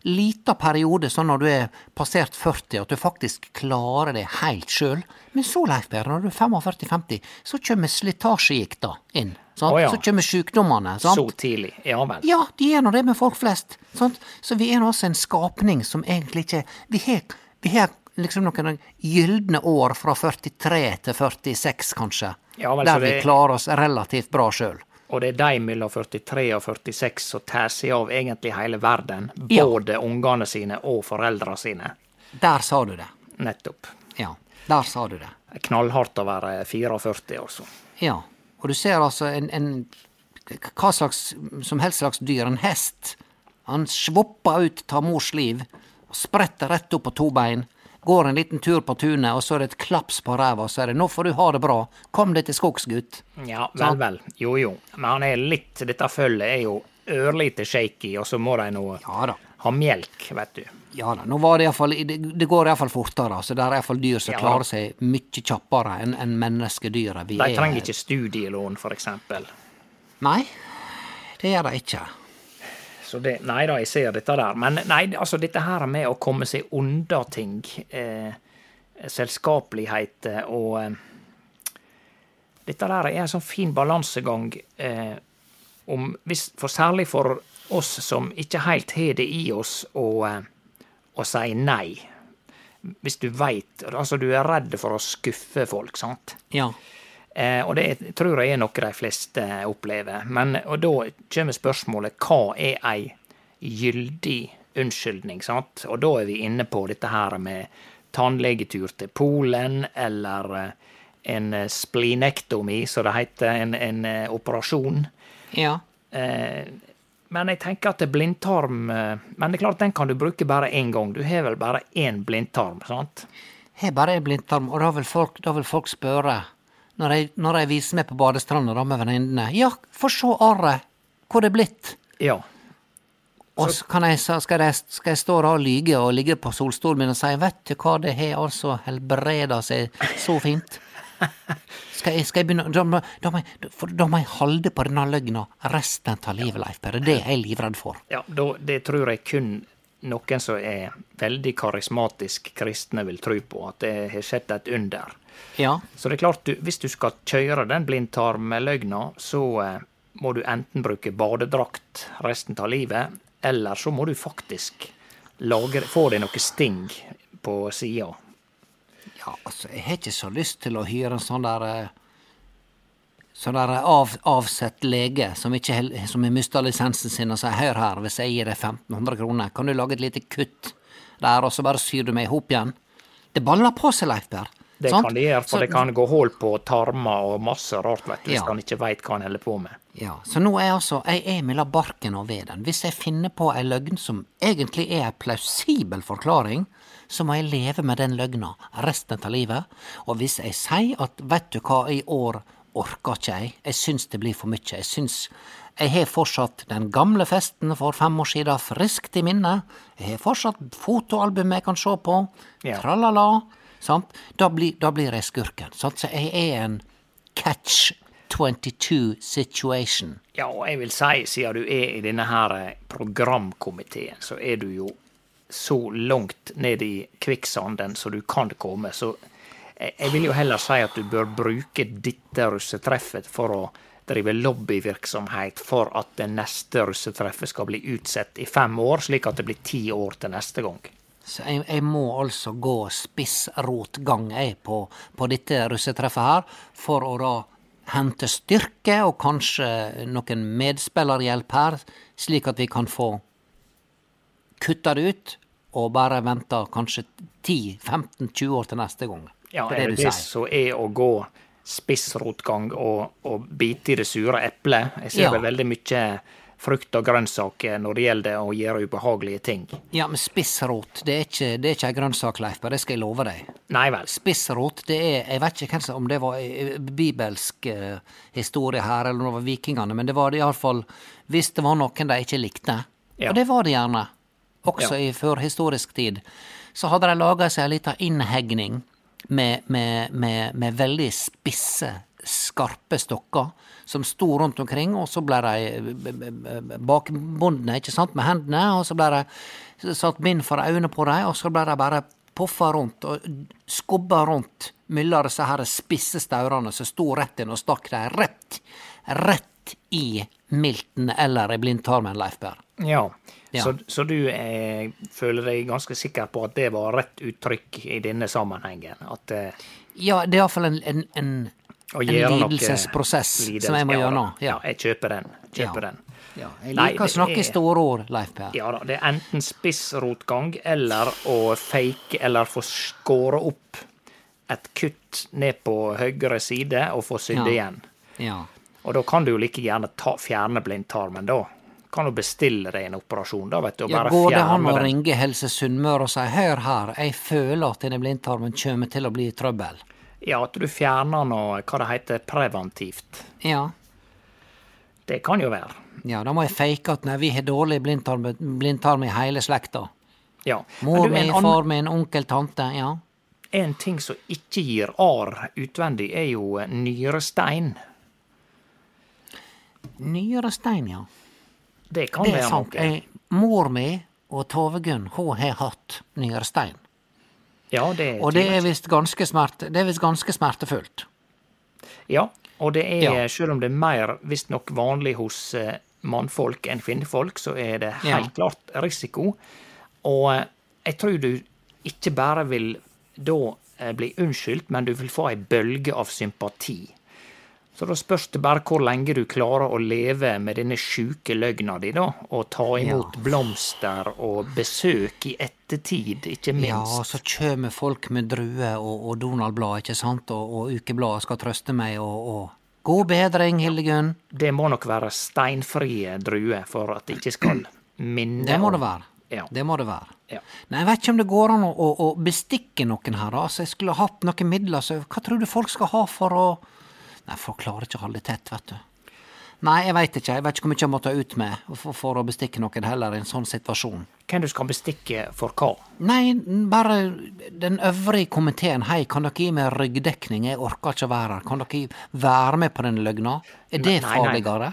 [SPEAKER 2] lita periode, sånn når du er passert 40, at du faktisk klarer det helt sjøl. Men så, Leif Berre, når du er 45-50, så kommer slitasjegikta inn, sant?
[SPEAKER 1] Å ja.
[SPEAKER 2] Så kommer sykdommene. sant?
[SPEAKER 1] Så tidlig. Ja vel.
[SPEAKER 2] Ja, de er nå det med folk flest. Sant? Så vi er nå også en skapning som egentlig ikke Vi har, vi har liksom noen gylne år fra 43 til 46, kanskje.
[SPEAKER 1] Ja, men,
[SPEAKER 2] der vi
[SPEAKER 1] det-
[SPEAKER 2] klarer oss relativt bra sjøl.
[SPEAKER 1] Og det er de mellom 43 og 46 som tar seg av egentlig hele verden.
[SPEAKER 2] Ja.
[SPEAKER 1] Både ungene sine og foreldra sine.
[SPEAKER 2] Der sa du det.
[SPEAKER 1] Nettopp.
[SPEAKER 2] Ja, der sa du det.
[SPEAKER 1] Knallhardt å være 44, altså.
[SPEAKER 2] Ja. Og du ser altså en, en hva slags som helst slags dyr, en hest. Han svopper ut, av mors liv, og spretter rett opp på to bein. Går en liten tur på tunet, og så er det et klaps på ræva, så er det 'nå får du ha det bra', kom deg til skogs, gutt.
[SPEAKER 1] Ja, vel, vel. Jo, jo. Men han er litt Dette følget er jo ørlite shaky, og så må de nå
[SPEAKER 2] Ja
[SPEAKER 1] ha melk, vet du.
[SPEAKER 2] Ja da, nå var det iallfall Det, det går iallfall fortere. Så det er iallfall dyr som
[SPEAKER 1] Ja.
[SPEAKER 2] klarer seg mye kjappere enn en menneskedyret. Vi
[SPEAKER 1] De
[SPEAKER 2] er-
[SPEAKER 1] trenger ikke studielån, for eksempel.
[SPEAKER 2] Nei, det gjør de ikke.
[SPEAKER 1] Så det, nei da, jeg ser dette der. Men nei, altså dette her med å komme seg unna ting, eh, selskapelighet og eh, Dette der er en sånn fin balansegang. Eh, om hvis, For særlig for oss som ikke helt har det i oss å, eh, å si nei. Hvis du veit Altså, du er redd for å skuffe folk, sant?
[SPEAKER 2] Ja.
[SPEAKER 1] Eh, og det tror jeg er noe de fleste opplever. Men, og da kommer spørsmålet hva er ei gyldig unnskyldning? sant? Og da er vi inne på dette her med tannlegetur til Polen, eller eh, en splinektomi, som det heter, en, en eh, operasjon.
[SPEAKER 2] Ja.
[SPEAKER 1] Eh, men jeg tenker at blindtarm eh, Men det er klart, den kan du bruke bare én gang. Du har vel bare én blindtarm, sant?
[SPEAKER 2] Har bare en blindtarm, og da vil folk, da vil folk spørre, når jeg, når jeg viser meg på badestranda med venninnene, ja, få se arret, hvor det er blitt.
[SPEAKER 1] Ja.
[SPEAKER 2] Og så kan jeg, skal, jeg, skal jeg stå der og lyge og ligge på solstolen min og si, vet du hva, det har altså helbreda seg så fint. Skal jeg, skal jeg begynne da, må- da, må jeg, da må jeg holde på denne løgna resten av livet, Leif Berre. Det er jeg livredd for.
[SPEAKER 1] ja da, det tror jeg kun noen som er veldig karismatisk kristne vil tro på, at det har skjedd et under.
[SPEAKER 2] Ja.
[SPEAKER 1] Så det er klart, du, hvis du skal kjøre den blindtarmløgna, så eh, må du enten bruke badedrakt resten av livet, eller så må du faktisk lage, få deg noe sting på sida.
[SPEAKER 2] Ja, altså, jeg har ikke så lyst til å hyre en sånn der eh, Sånn der av, avsett lege som ikke som har mista lisensen sin, og sier 'hør her, hvis jeg gir deg 1500 kroner, kan du lage et lite kutt der, og så bare syr du meg i hop igjen'? Det baller på seg, Leif Per.
[SPEAKER 1] Det
[SPEAKER 2] sant?
[SPEAKER 1] kan det gjøre, for
[SPEAKER 2] Så-
[SPEAKER 1] det kan gå hull på tarmer og masse rart, vet du, hvis
[SPEAKER 2] Ja.
[SPEAKER 1] han ikke veit hva han holder på med.
[SPEAKER 2] Ja, så nå er altså, jeg er mellom barken og veden. Hvis jeg finner på ei løgn som egentlig er ei plausibel forklaring, så må jeg leve med den løgna resten av livet. Og hvis jeg sier at vet du hva, i år orker ikke jeg, jeg syns det blir for mye, jeg syns jeg har fortsatt den gamle festen for fem år siden friskt i minne, jeg har fortsatt fotoalbum jeg kan se på,
[SPEAKER 1] Ja.
[SPEAKER 2] tralala, sant, da blir, da blir jeg skurken. Sant? Så jeg er en catch 22 situation.
[SPEAKER 1] Ja, og jeg vil si, siden du er i denne her eh, programkomiteen, så er du jo så langt ned i kvikksanden som du kan komme. Så jeg vil jo heller si at du bør bruke dette russetreffet for å drive lobbyvirksomhet for at det neste russetreffet skal bli utsatt i fem år, slik at det blir ti år til neste gang.
[SPEAKER 2] Så jeg, jeg må altså gå spissrotgang jeg på, på dette russetreffet her, for å da hente styrke og kanskje noen medspillerhjelp her, slik at vi kan få kutta det ut og bare vente kanskje 10-15-20 år til neste gang.
[SPEAKER 1] Ja,
[SPEAKER 2] det
[SPEAKER 1] er det
[SPEAKER 2] du sier.
[SPEAKER 1] Så er å gå spissrotgang og, og bite i det sure eplet? Jeg ser
[SPEAKER 2] Ja.
[SPEAKER 1] vel veldig mye frukt og grønnsaker når det gjelder å gjøre ubehagelige ting.
[SPEAKER 2] Ja, men spissrot, det er ikke, det er ikke ei grønnsak, Leif, det skal jeg love deg.
[SPEAKER 1] Nei vel.
[SPEAKER 2] Spissrot, det er Jeg vet ikke hvem om det var eh, bibelsk eh, historie her, eller om det var vikingene, men det var det iallfall hvis det var noen de ikke likte.
[SPEAKER 1] Ja.
[SPEAKER 2] Og det var det gjerne. Også
[SPEAKER 1] Ja.
[SPEAKER 2] i førhistorisk tid. Så hadde de laga seg ei lita innhegning med, med, med, med veldig spisse, skarpe stokker som sto rundt omkring, og så ble de b- bakbundne, ikke sant, med hendene, og så ble de satt bind for øynene på dem, og så ble de bare poffa rundt og skubba rundt mellom disse her spisse staurene som sto rett inn og stakk dem rett, rett i milten eller i blindtarmen, Leif Berr.
[SPEAKER 1] Ja.
[SPEAKER 2] Ja.
[SPEAKER 1] Så, så du eh, føler deg ganske sikker på at det var rett uttrykk i denne sammenhengen? At eh,
[SPEAKER 2] Ja, det er iallfall en, en, en, en lidelsesprosess
[SPEAKER 1] lidelse-
[SPEAKER 2] som jeg må
[SPEAKER 1] ja,
[SPEAKER 2] gjøre nå.
[SPEAKER 1] Ja, jeg kjøper den. Kjøper
[SPEAKER 2] Ja.
[SPEAKER 1] den.
[SPEAKER 2] Ja, jeg
[SPEAKER 1] Nei,
[SPEAKER 2] liker å snakke i store ord, Leif Per.
[SPEAKER 1] Ja da, det er enten spissrotgang eller å fake eller få skåre opp et kutt ned på høyre side og få sydd
[SPEAKER 2] Ja.
[SPEAKER 1] igjen.
[SPEAKER 2] Ja.
[SPEAKER 1] Og da kan du jo like gjerne ta, fjerne blindtarmen, da. Kan jo bestille deg en operasjon, da, vet du, og
[SPEAKER 2] Ja, går det an å ringe Helse Sunnmøre og si hør her, jeg føler at denne blindtarmen kommer til å bli trøbbel?
[SPEAKER 1] Ja, at du fjerner noe, hva det heter, preventivt.
[SPEAKER 2] Ja.
[SPEAKER 1] Det kan jo være.
[SPEAKER 2] Ja, da må jeg fake at nei, vi har dårlig blindtarm, blindtarm i hele slekta.
[SPEAKER 1] Ja.
[SPEAKER 2] Mor mi, far min, onkel, tante, ja.
[SPEAKER 1] en ting som ikke gir ar utvendig, er jo nyrestein.
[SPEAKER 2] Nyrestein, ja.
[SPEAKER 1] Det kan
[SPEAKER 2] Det er
[SPEAKER 1] være noe.
[SPEAKER 2] Mor mi og Tove Gunn, hun har hatt nyrestein.
[SPEAKER 1] Ja, det
[SPEAKER 2] Og det er visst ganske, smerte, det er visst ganske smertefullt.
[SPEAKER 1] Ja, og det er,
[SPEAKER 2] Ja.
[SPEAKER 1] selv om det er mer visstnok vanlig hos eh, mannfolk enn kvinnfolk, så er det helt
[SPEAKER 2] Ja.
[SPEAKER 1] klart risiko. Og eh, jeg tror du ikke bare vil da eh, bli unnskyldt, men du vil få ei bølge av sympati. Så da spørs det bare hvor lenge du klarer å leve med denne sjuke løgna di, da, og ta imot blomster og besøk i ettertid, ikke minst.
[SPEAKER 2] Ja, så kjem folk med druer og, og Donald-blad, ikke sant, og, og ukebladet skal trøste meg, og, og God bedring, Hildegunn.
[SPEAKER 1] Det må nok være steinfrie druer for at det ikke skal minne
[SPEAKER 2] Det må det være.
[SPEAKER 1] Ja.
[SPEAKER 2] Det må det være.
[SPEAKER 1] Ja.
[SPEAKER 2] Nei, Jeg vet ikke om det går an å, å, å bestikke noen her. Altså, Jeg skulle hatt noen midler, så hva tror du folk skal ha for å Nei, folk klarer ikke å holde tett, vet du. Nei, jeg veit ikke. Jeg vet ikke hvor mye jeg må ta ut med for, for å bestikke noen heller i en sånn situasjon.
[SPEAKER 1] Hvem du skal bestikke for hva?
[SPEAKER 2] Nei, bare den øvrige komiteen. Hei, kan dere gi meg ryggdekning? Jeg orker ikke å være her. Kan dere være med på den løgna? Er det
[SPEAKER 1] Nei, nei, nei.
[SPEAKER 2] farligere?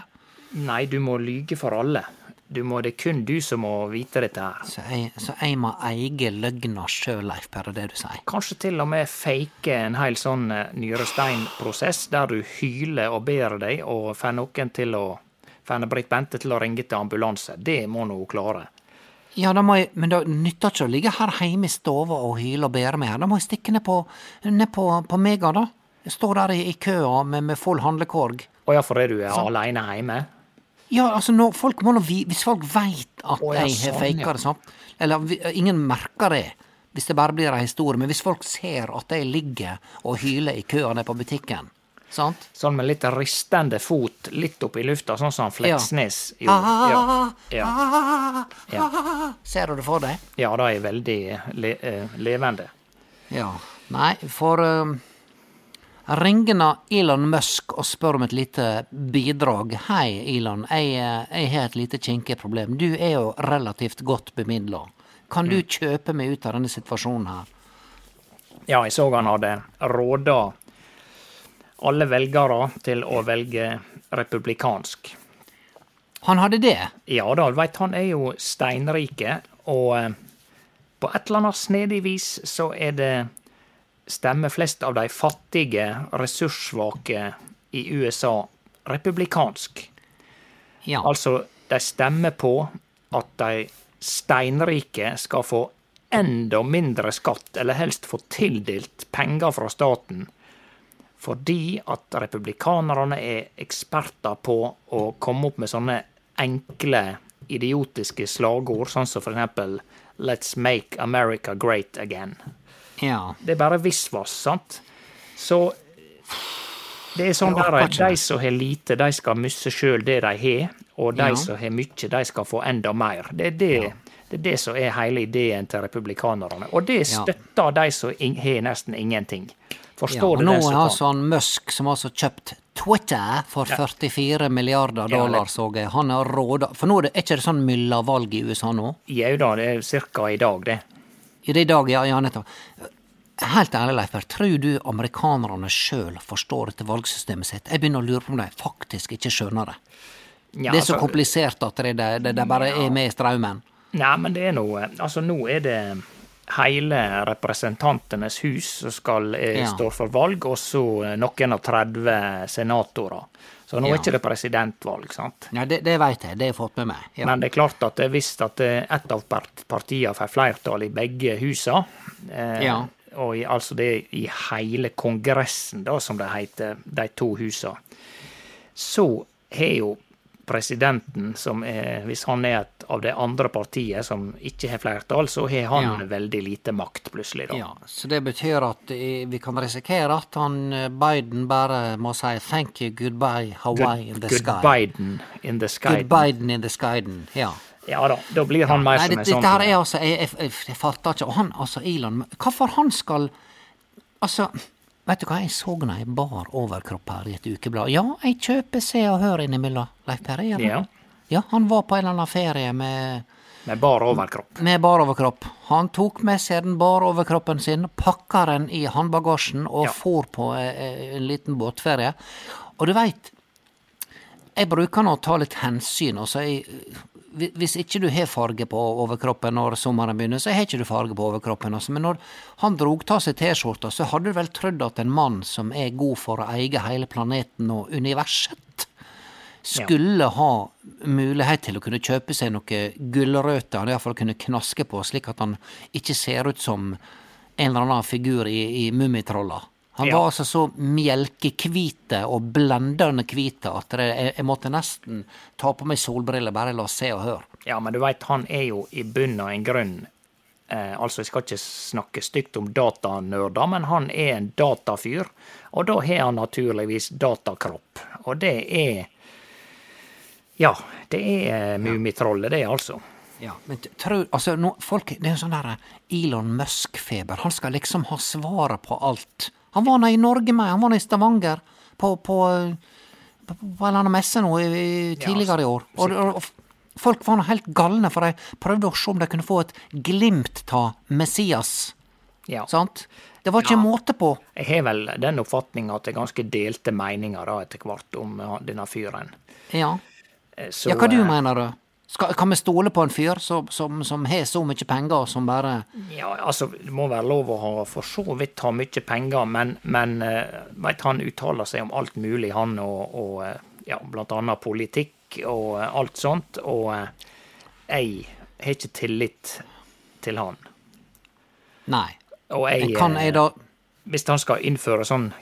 [SPEAKER 1] Nei, du må lyge for alle. Du må, det er kun du som må vite dette her.
[SPEAKER 2] Så jeg, så jeg må eie løgna sjøl, Leif Per, er det du sier?
[SPEAKER 1] Kanskje til og med fake en hel sånn eh, nyresteinprosess, der du hyler og ber deg, og får noen til å får Britt Bente til å ringe til ambulanse. Det må nå hun klare.
[SPEAKER 2] Ja, da må jeg, men det nytter ikke å ligge her hjemme i stova og hyle og bære meg her. Da må jeg stikke ned på, ned på, på Mega, da. Jeg står der i, i køa med, med full handlekorg.
[SPEAKER 1] Og ja, for er du alene hjemme?
[SPEAKER 2] Ja, altså, folk må nå vi, Hvis folk veit at
[SPEAKER 1] oh,
[SPEAKER 2] jeg har
[SPEAKER 1] sånn,
[SPEAKER 2] faka det, sånn, Eller vi, ingen merker det, hvis det bare blir ei historie. Men hvis folk ser at jeg ligger og hyler i køa nede på butikken, sant
[SPEAKER 1] Sånn med litt ristende fot, litt opp i lufta, sånn som Fleksnes
[SPEAKER 2] ja.
[SPEAKER 1] gjorde. Ja. Ja. Ja.
[SPEAKER 2] Ser du det for deg?
[SPEAKER 1] ja, det er veldig le eh, levende.
[SPEAKER 2] Ja. Nei, for uh, ringende Elon Musk og spør om et lite bidrag. Hei, Elon. Jeg, jeg har et lite kinkig problem. Du er jo relativt godt bemidla. Kan du kjøpe meg ut av denne situasjonen her?
[SPEAKER 1] Ja, jeg så han hadde råda alle velgere til å velge republikansk.
[SPEAKER 2] Han hadde det?
[SPEAKER 1] Ja da, veit, han er jo steinrike, og eh, på et eller annet snedig vis så er det stemmer flest av de fattige, ressurssvake i USA republikansk.
[SPEAKER 2] Ja.
[SPEAKER 1] Altså, de stemmer på at de steinrike skal få enda mindre skatt, eller helst få tildelt penger fra staten, fordi at republikanerne er eksperter på å komme opp med sånne enkle, idiotiske slagord, sånn som for eksempel Let's make America great again.
[SPEAKER 2] Ja.
[SPEAKER 1] Det er bare visvas, sant? Så det er sånn der
[SPEAKER 2] at
[SPEAKER 1] de som har lite, de skal miste sjøl det de har, og de
[SPEAKER 2] Ja.
[SPEAKER 1] som har mye, de skal få enda mer. Det er det, det er det som er hele ideen til republikanerne. Og det
[SPEAKER 2] Ja.
[SPEAKER 1] støtter de som har nesten ingenting.
[SPEAKER 2] ja.
[SPEAKER 1] Forstår
[SPEAKER 2] Og
[SPEAKER 1] du
[SPEAKER 2] nå
[SPEAKER 1] det
[SPEAKER 2] er altså han Musk, som altså kjøpt Twitter for 44 milliarder dollar, så jeg. Han har råda For nå er det ikke det sånn myllavalg i USA nå?
[SPEAKER 1] Jau da, det er cirka i dag, det.
[SPEAKER 2] I det i dag, ja, ja, nettopp. Helt ærlig, Leif tror du amerikanerne sjøl forstår dette valgsystemet sitt? Jeg begynner å lure på om de faktisk ikke skjønner det.
[SPEAKER 1] Ja,
[SPEAKER 2] det er så
[SPEAKER 1] altså-
[SPEAKER 2] komplisert at det, det, det, det bare er med i strømmen.
[SPEAKER 1] Nei, men det er noe Altså, nå er det hele Representantenes hus som skal eh,
[SPEAKER 2] Ja.
[SPEAKER 1] stå for valg, og så eh, noen og 30 senatorer. Så nå
[SPEAKER 2] Ja.
[SPEAKER 1] er ikke det presidentvalg, sant?
[SPEAKER 2] Ja, det, det veit jeg, det har jeg fått med meg. Ja.
[SPEAKER 1] Men det er klart at hvis at et ett av part- partiene får flertall i begge husa, eh,
[SPEAKER 2] Ja.
[SPEAKER 1] og i, altså det er i hele Kongressen, da, som det heter, de to husa, så har jo presidenten, som er, hvis han er et av det andre partiet som ikke har flertall, så har han
[SPEAKER 2] Ja.
[SPEAKER 1] veldig lite makt, plutselig, da.
[SPEAKER 2] Ja, så det betyr at vi kan risikere at han eh, Biden bare må si thank you, goodbye, Hawaii in the
[SPEAKER 1] Good
[SPEAKER 2] sky.
[SPEAKER 1] Biden in the sky.
[SPEAKER 2] Good Biden in the skyden, ja.
[SPEAKER 1] Ja da, da blir han mer
[SPEAKER 2] Nei,
[SPEAKER 1] som
[SPEAKER 2] det,
[SPEAKER 1] en sånn
[SPEAKER 2] dette her er altså Jeg, jeg, jeg, jeg fatter ikke. Og han, altså Elon Hvorfor han skal Altså, vet du hva, jeg så nå i bar overkropp her i et ukeblad. Ja, jeg kjøper Se og Hør innimellom, Leif Perre. jeg.
[SPEAKER 1] Ja.
[SPEAKER 2] ja, han var på en eller annen ferie med
[SPEAKER 1] med bar overkropp.
[SPEAKER 2] med bar overkropp. Han tok med seg den bar overkroppen sin, pakka den i håndbagasjen og
[SPEAKER 1] Ja.
[SPEAKER 2] for på eh, en liten båtferie. Og du veit, jeg bruker nå å ta litt hensyn. Altså, jeg, hvi- Hvis ikke du har farge på overkroppen når sommeren begynner, så har ikke du farge på overkroppen. Altså. Men når han drog ta seg T-skjorta, så hadde du vel trodd at en mann som er god for å eie hele planeten og universet, skulle ha mulighet til å kunne kjøpe seg noe gulrøtter han iallfall kunne knaske på, slik at han ikke ser ut som en eller annen figur i, i Mummitrolla. Han
[SPEAKER 1] Ja.
[SPEAKER 2] var altså så melkekvite og blendende hvite at jeg, jeg måtte nesten ta på meg solbriller bare la oss se og høre.
[SPEAKER 1] Ja, men du veit, han er jo i bunnen av en grunn eh, Altså, jeg skal ikke snakke stygt om datanerder, men han er en datafyr, og da har han naturligvis datakropp. Og det er Ja, det er eh, Mummitrollet, det, altså.
[SPEAKER 2] Ja, men tror tro, altså, nå, folk, det er jo sånn der Elon Musk-feber. Han skal liksom ha svaret på alt. Han var nå i Norge med, han var nå i Stavanger på, på, på, på en eller annen messe nå i, tidligere i år. Og, og, og folk var nå helt galne, for de prøvde å se om de kunne få et glimt av Messias.
[SPEAKER 1] Ja.
[SPEAKER 2] Sant? Det var ikke
[SPEAKER 1] Ja.
[SPEAKER 2] måte på.
[SPEAKER 1] Jeg har vel den oppfatninga at det er ganske delte meninger da etter hvert om eh, denne fyren.
[SPEAKER 2] Ja.
[SPEAKER 1] Eh, Så,
[SPEAKER 2] ja, hva du
[SPEAKER 1] eh,
[SPEAKER 2] mener du? Skal, kan vi stole på en fyr som, som, som har så mye penger som bare
[SPEAKER 1] Ja, altså, det må være lov å ha for så vidt ha mye penger, men, men eh, vet, han uttaler seg om alt mulig, han, og, og eh, ja, blant annet politikk og eh, alt sånt, og jeg har ikke tillit til han.
[SPEAKER 2] Nei.
[SPEAKER 1] Og jeg,
[SPEAKER 2] Kan jeg da
[SPEAKER 1] Hvis han skal innføre sånn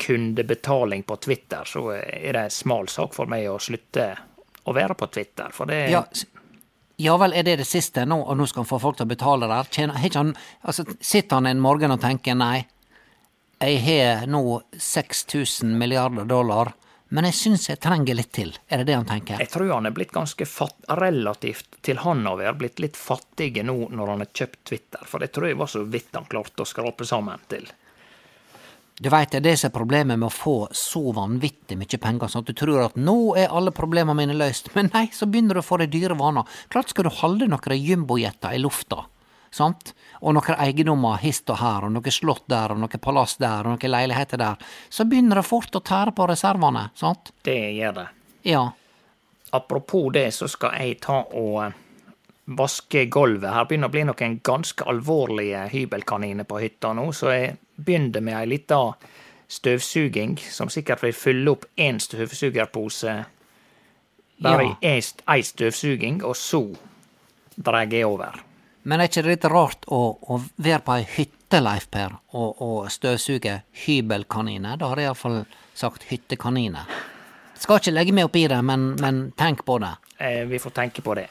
[SPEAKER 1] kundebetaling på Twitter, så er det en smal sak for meg å slutte å være på Twitter, for det
[SPEAKER 2] Ja, ja vel, er det det siste nå, og nå skal han få folk til å betale der? Tjener, han, altså, sitter han en morgen og tenker nei, jeg har nå 6000 milliarder dollar, men jeg syns jeg trenger litt til. Er det det han tenker?
[SPEAKER 1] Jeg tror han er blitt ganske fatt, relativt til han å være blitt litt fattig nå når han har kjøpt Twitter, for det tror jeg var så vidt han klarte å skrape sammen til.
[SPEAKER 2] Du veit, det er det som er problemet med å få så vanvittig mye penger, sånn at du tror at nå er alle problemene mine løst, men nei, så begynner du å få de dyre vaner. Klart skal du holde noen jumbojetter i lufta, sant, og noen eiendommer hist og her, og noe slott der, og noe palass der, og noen leiligheter der, så begynner det fort å tære på reservene, sant?
[SPEAKER 1] Det gjør det.
[SPEAKER 2] Ja.
[SPEAKER 1] Apropos det, så skal jeg ta og eh, vaske gulvet. Her begynner å bli noen ganske alvorlige hybelkaniner på hytta nå, så jeg begynner med ei lita støvsuging, som sikkert vil fylle opp én støvsugerpose bare
[SPEAKER 2] Ja.
[SPEAKER 1] ei- ei støvsuging, og så drar jeg over.
[SPEAKER 2] Men er ikke det litt rart å, å være på ei hytte, Leif Per, og, og støvsuge hybelkaniner? Da har jeg iallfall sagt hyttekaniner. Skal ikke legge meg opp i det, men, men tenk på det.
[SPEAKER 1] Eh, vi får tenke på det.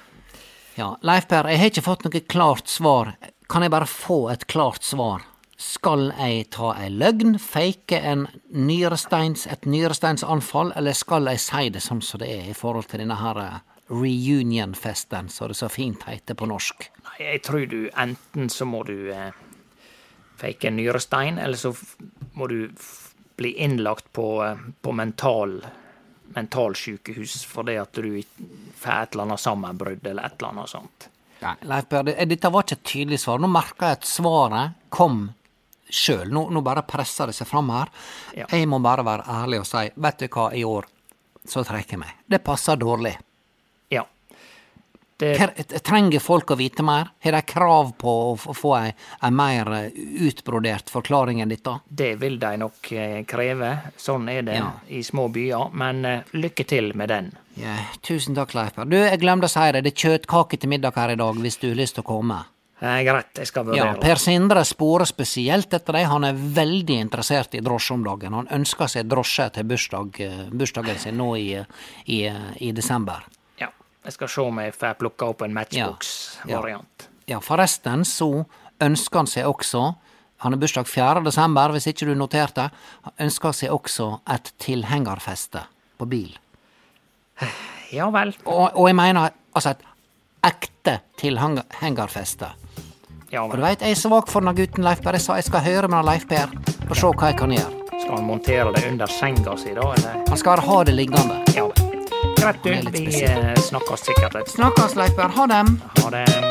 [SPEAKER 2] Ja, Leif Per, jeg har ikke fått noe klart svar. Kan jeg bare få et klart svar? Skal jeg ta ei løgn, fake en nyresteins, et nyresteinsanfall, eller skal jeg si det sånn som det er i forhold til denne her eh, reunion-festen, som det så fint heter på norsk?
[SPEAKER 1] Nei, Jeg tror du enten så må du eh, fake en nyrestein, eller så må du bli innlagt på, eh, på mental mentalsykehus fordi at du får et eller annet sammenbrudd eller et eller annet sånt.
[SPEAKER 2] Nei, Leif Berre, dette var ikke et tydelig svar. Nå merker jeg at svaret kom sjøl. Nå, nå bare presser det seg fram her.
[SPEAKER 1] Ja.
[SPEAKER 2] Jeg må bare være ærlig og si, vet du hva, i år så trekker jeg meg. Det passer dårlig.
[SPEAKER 1] Ja. Det,
[SPEAKER 2] Her, trenger folk å vite mer? Har de krav på å få- ei, ei mer eh, utbrodert forklaring enn dette?
[SPEAKER 1] det vil de nok eh, kreve. Sånn er det
[SPEAKER 2] Ja.
[SPEAKER 1] i små byer. Men eh, lykke til med den.
[SPEAKER 2] Ja, tusen takk, Leif Du, jeg glemte å si det, det er kjøttkake til middag her i dag, hvis du har lyst til å komme.
[SPEAKER 1] Eh, greit, jeg skal
[SPEAKER 2] Ja,
[SPEAKER 1] vurdere.
[SPEAKER 2] Per Sindre sporer spesielt etter det. Han er veldig interessert i drosje om dagen. Han ønsker seg drosje til bursdag, eh, bursdagen sin nå i, i, i desember.
[SPEAKER 1] Ja, jeg skal se om jeg får plukka opp en matchbox-variant.
[SPEAKER 2] Ja, forresten så ønsker han seg også Han har bursdag 4. desember, hvis ikke du noterte. Han ønsker seg også et tilhengerfeste på bil.
[SPEAKER 1] Ja vel.
[SPEAKER 2] Og, og jeg mener altså et ekte tilhengerfeste.
[SPEAKER 1] Ja
[SPEAKER 2] Og du
[SPEAKER 1] vel.
[SPEAKER 2] veit, jeg er svak for denne gutten Leif Per. Jeg sa jeg skal høre med Leif Per og se hva jeg kan gjøre.
[SPEAKER 1] Skal han montere det under senga si, da? Eller?
[SPEAKER 2] Han skal ha det liggende.
[SPEAKER 1] Ja vel. Greit, du. Vi eh, snakkes sikkert
[SPEAKER 2] Snakkes, Leiper. Ha dem.
[SPEAKER 1] Ha det.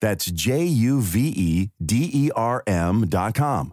[SPEAKER 4] That's J U V E D E R M.com.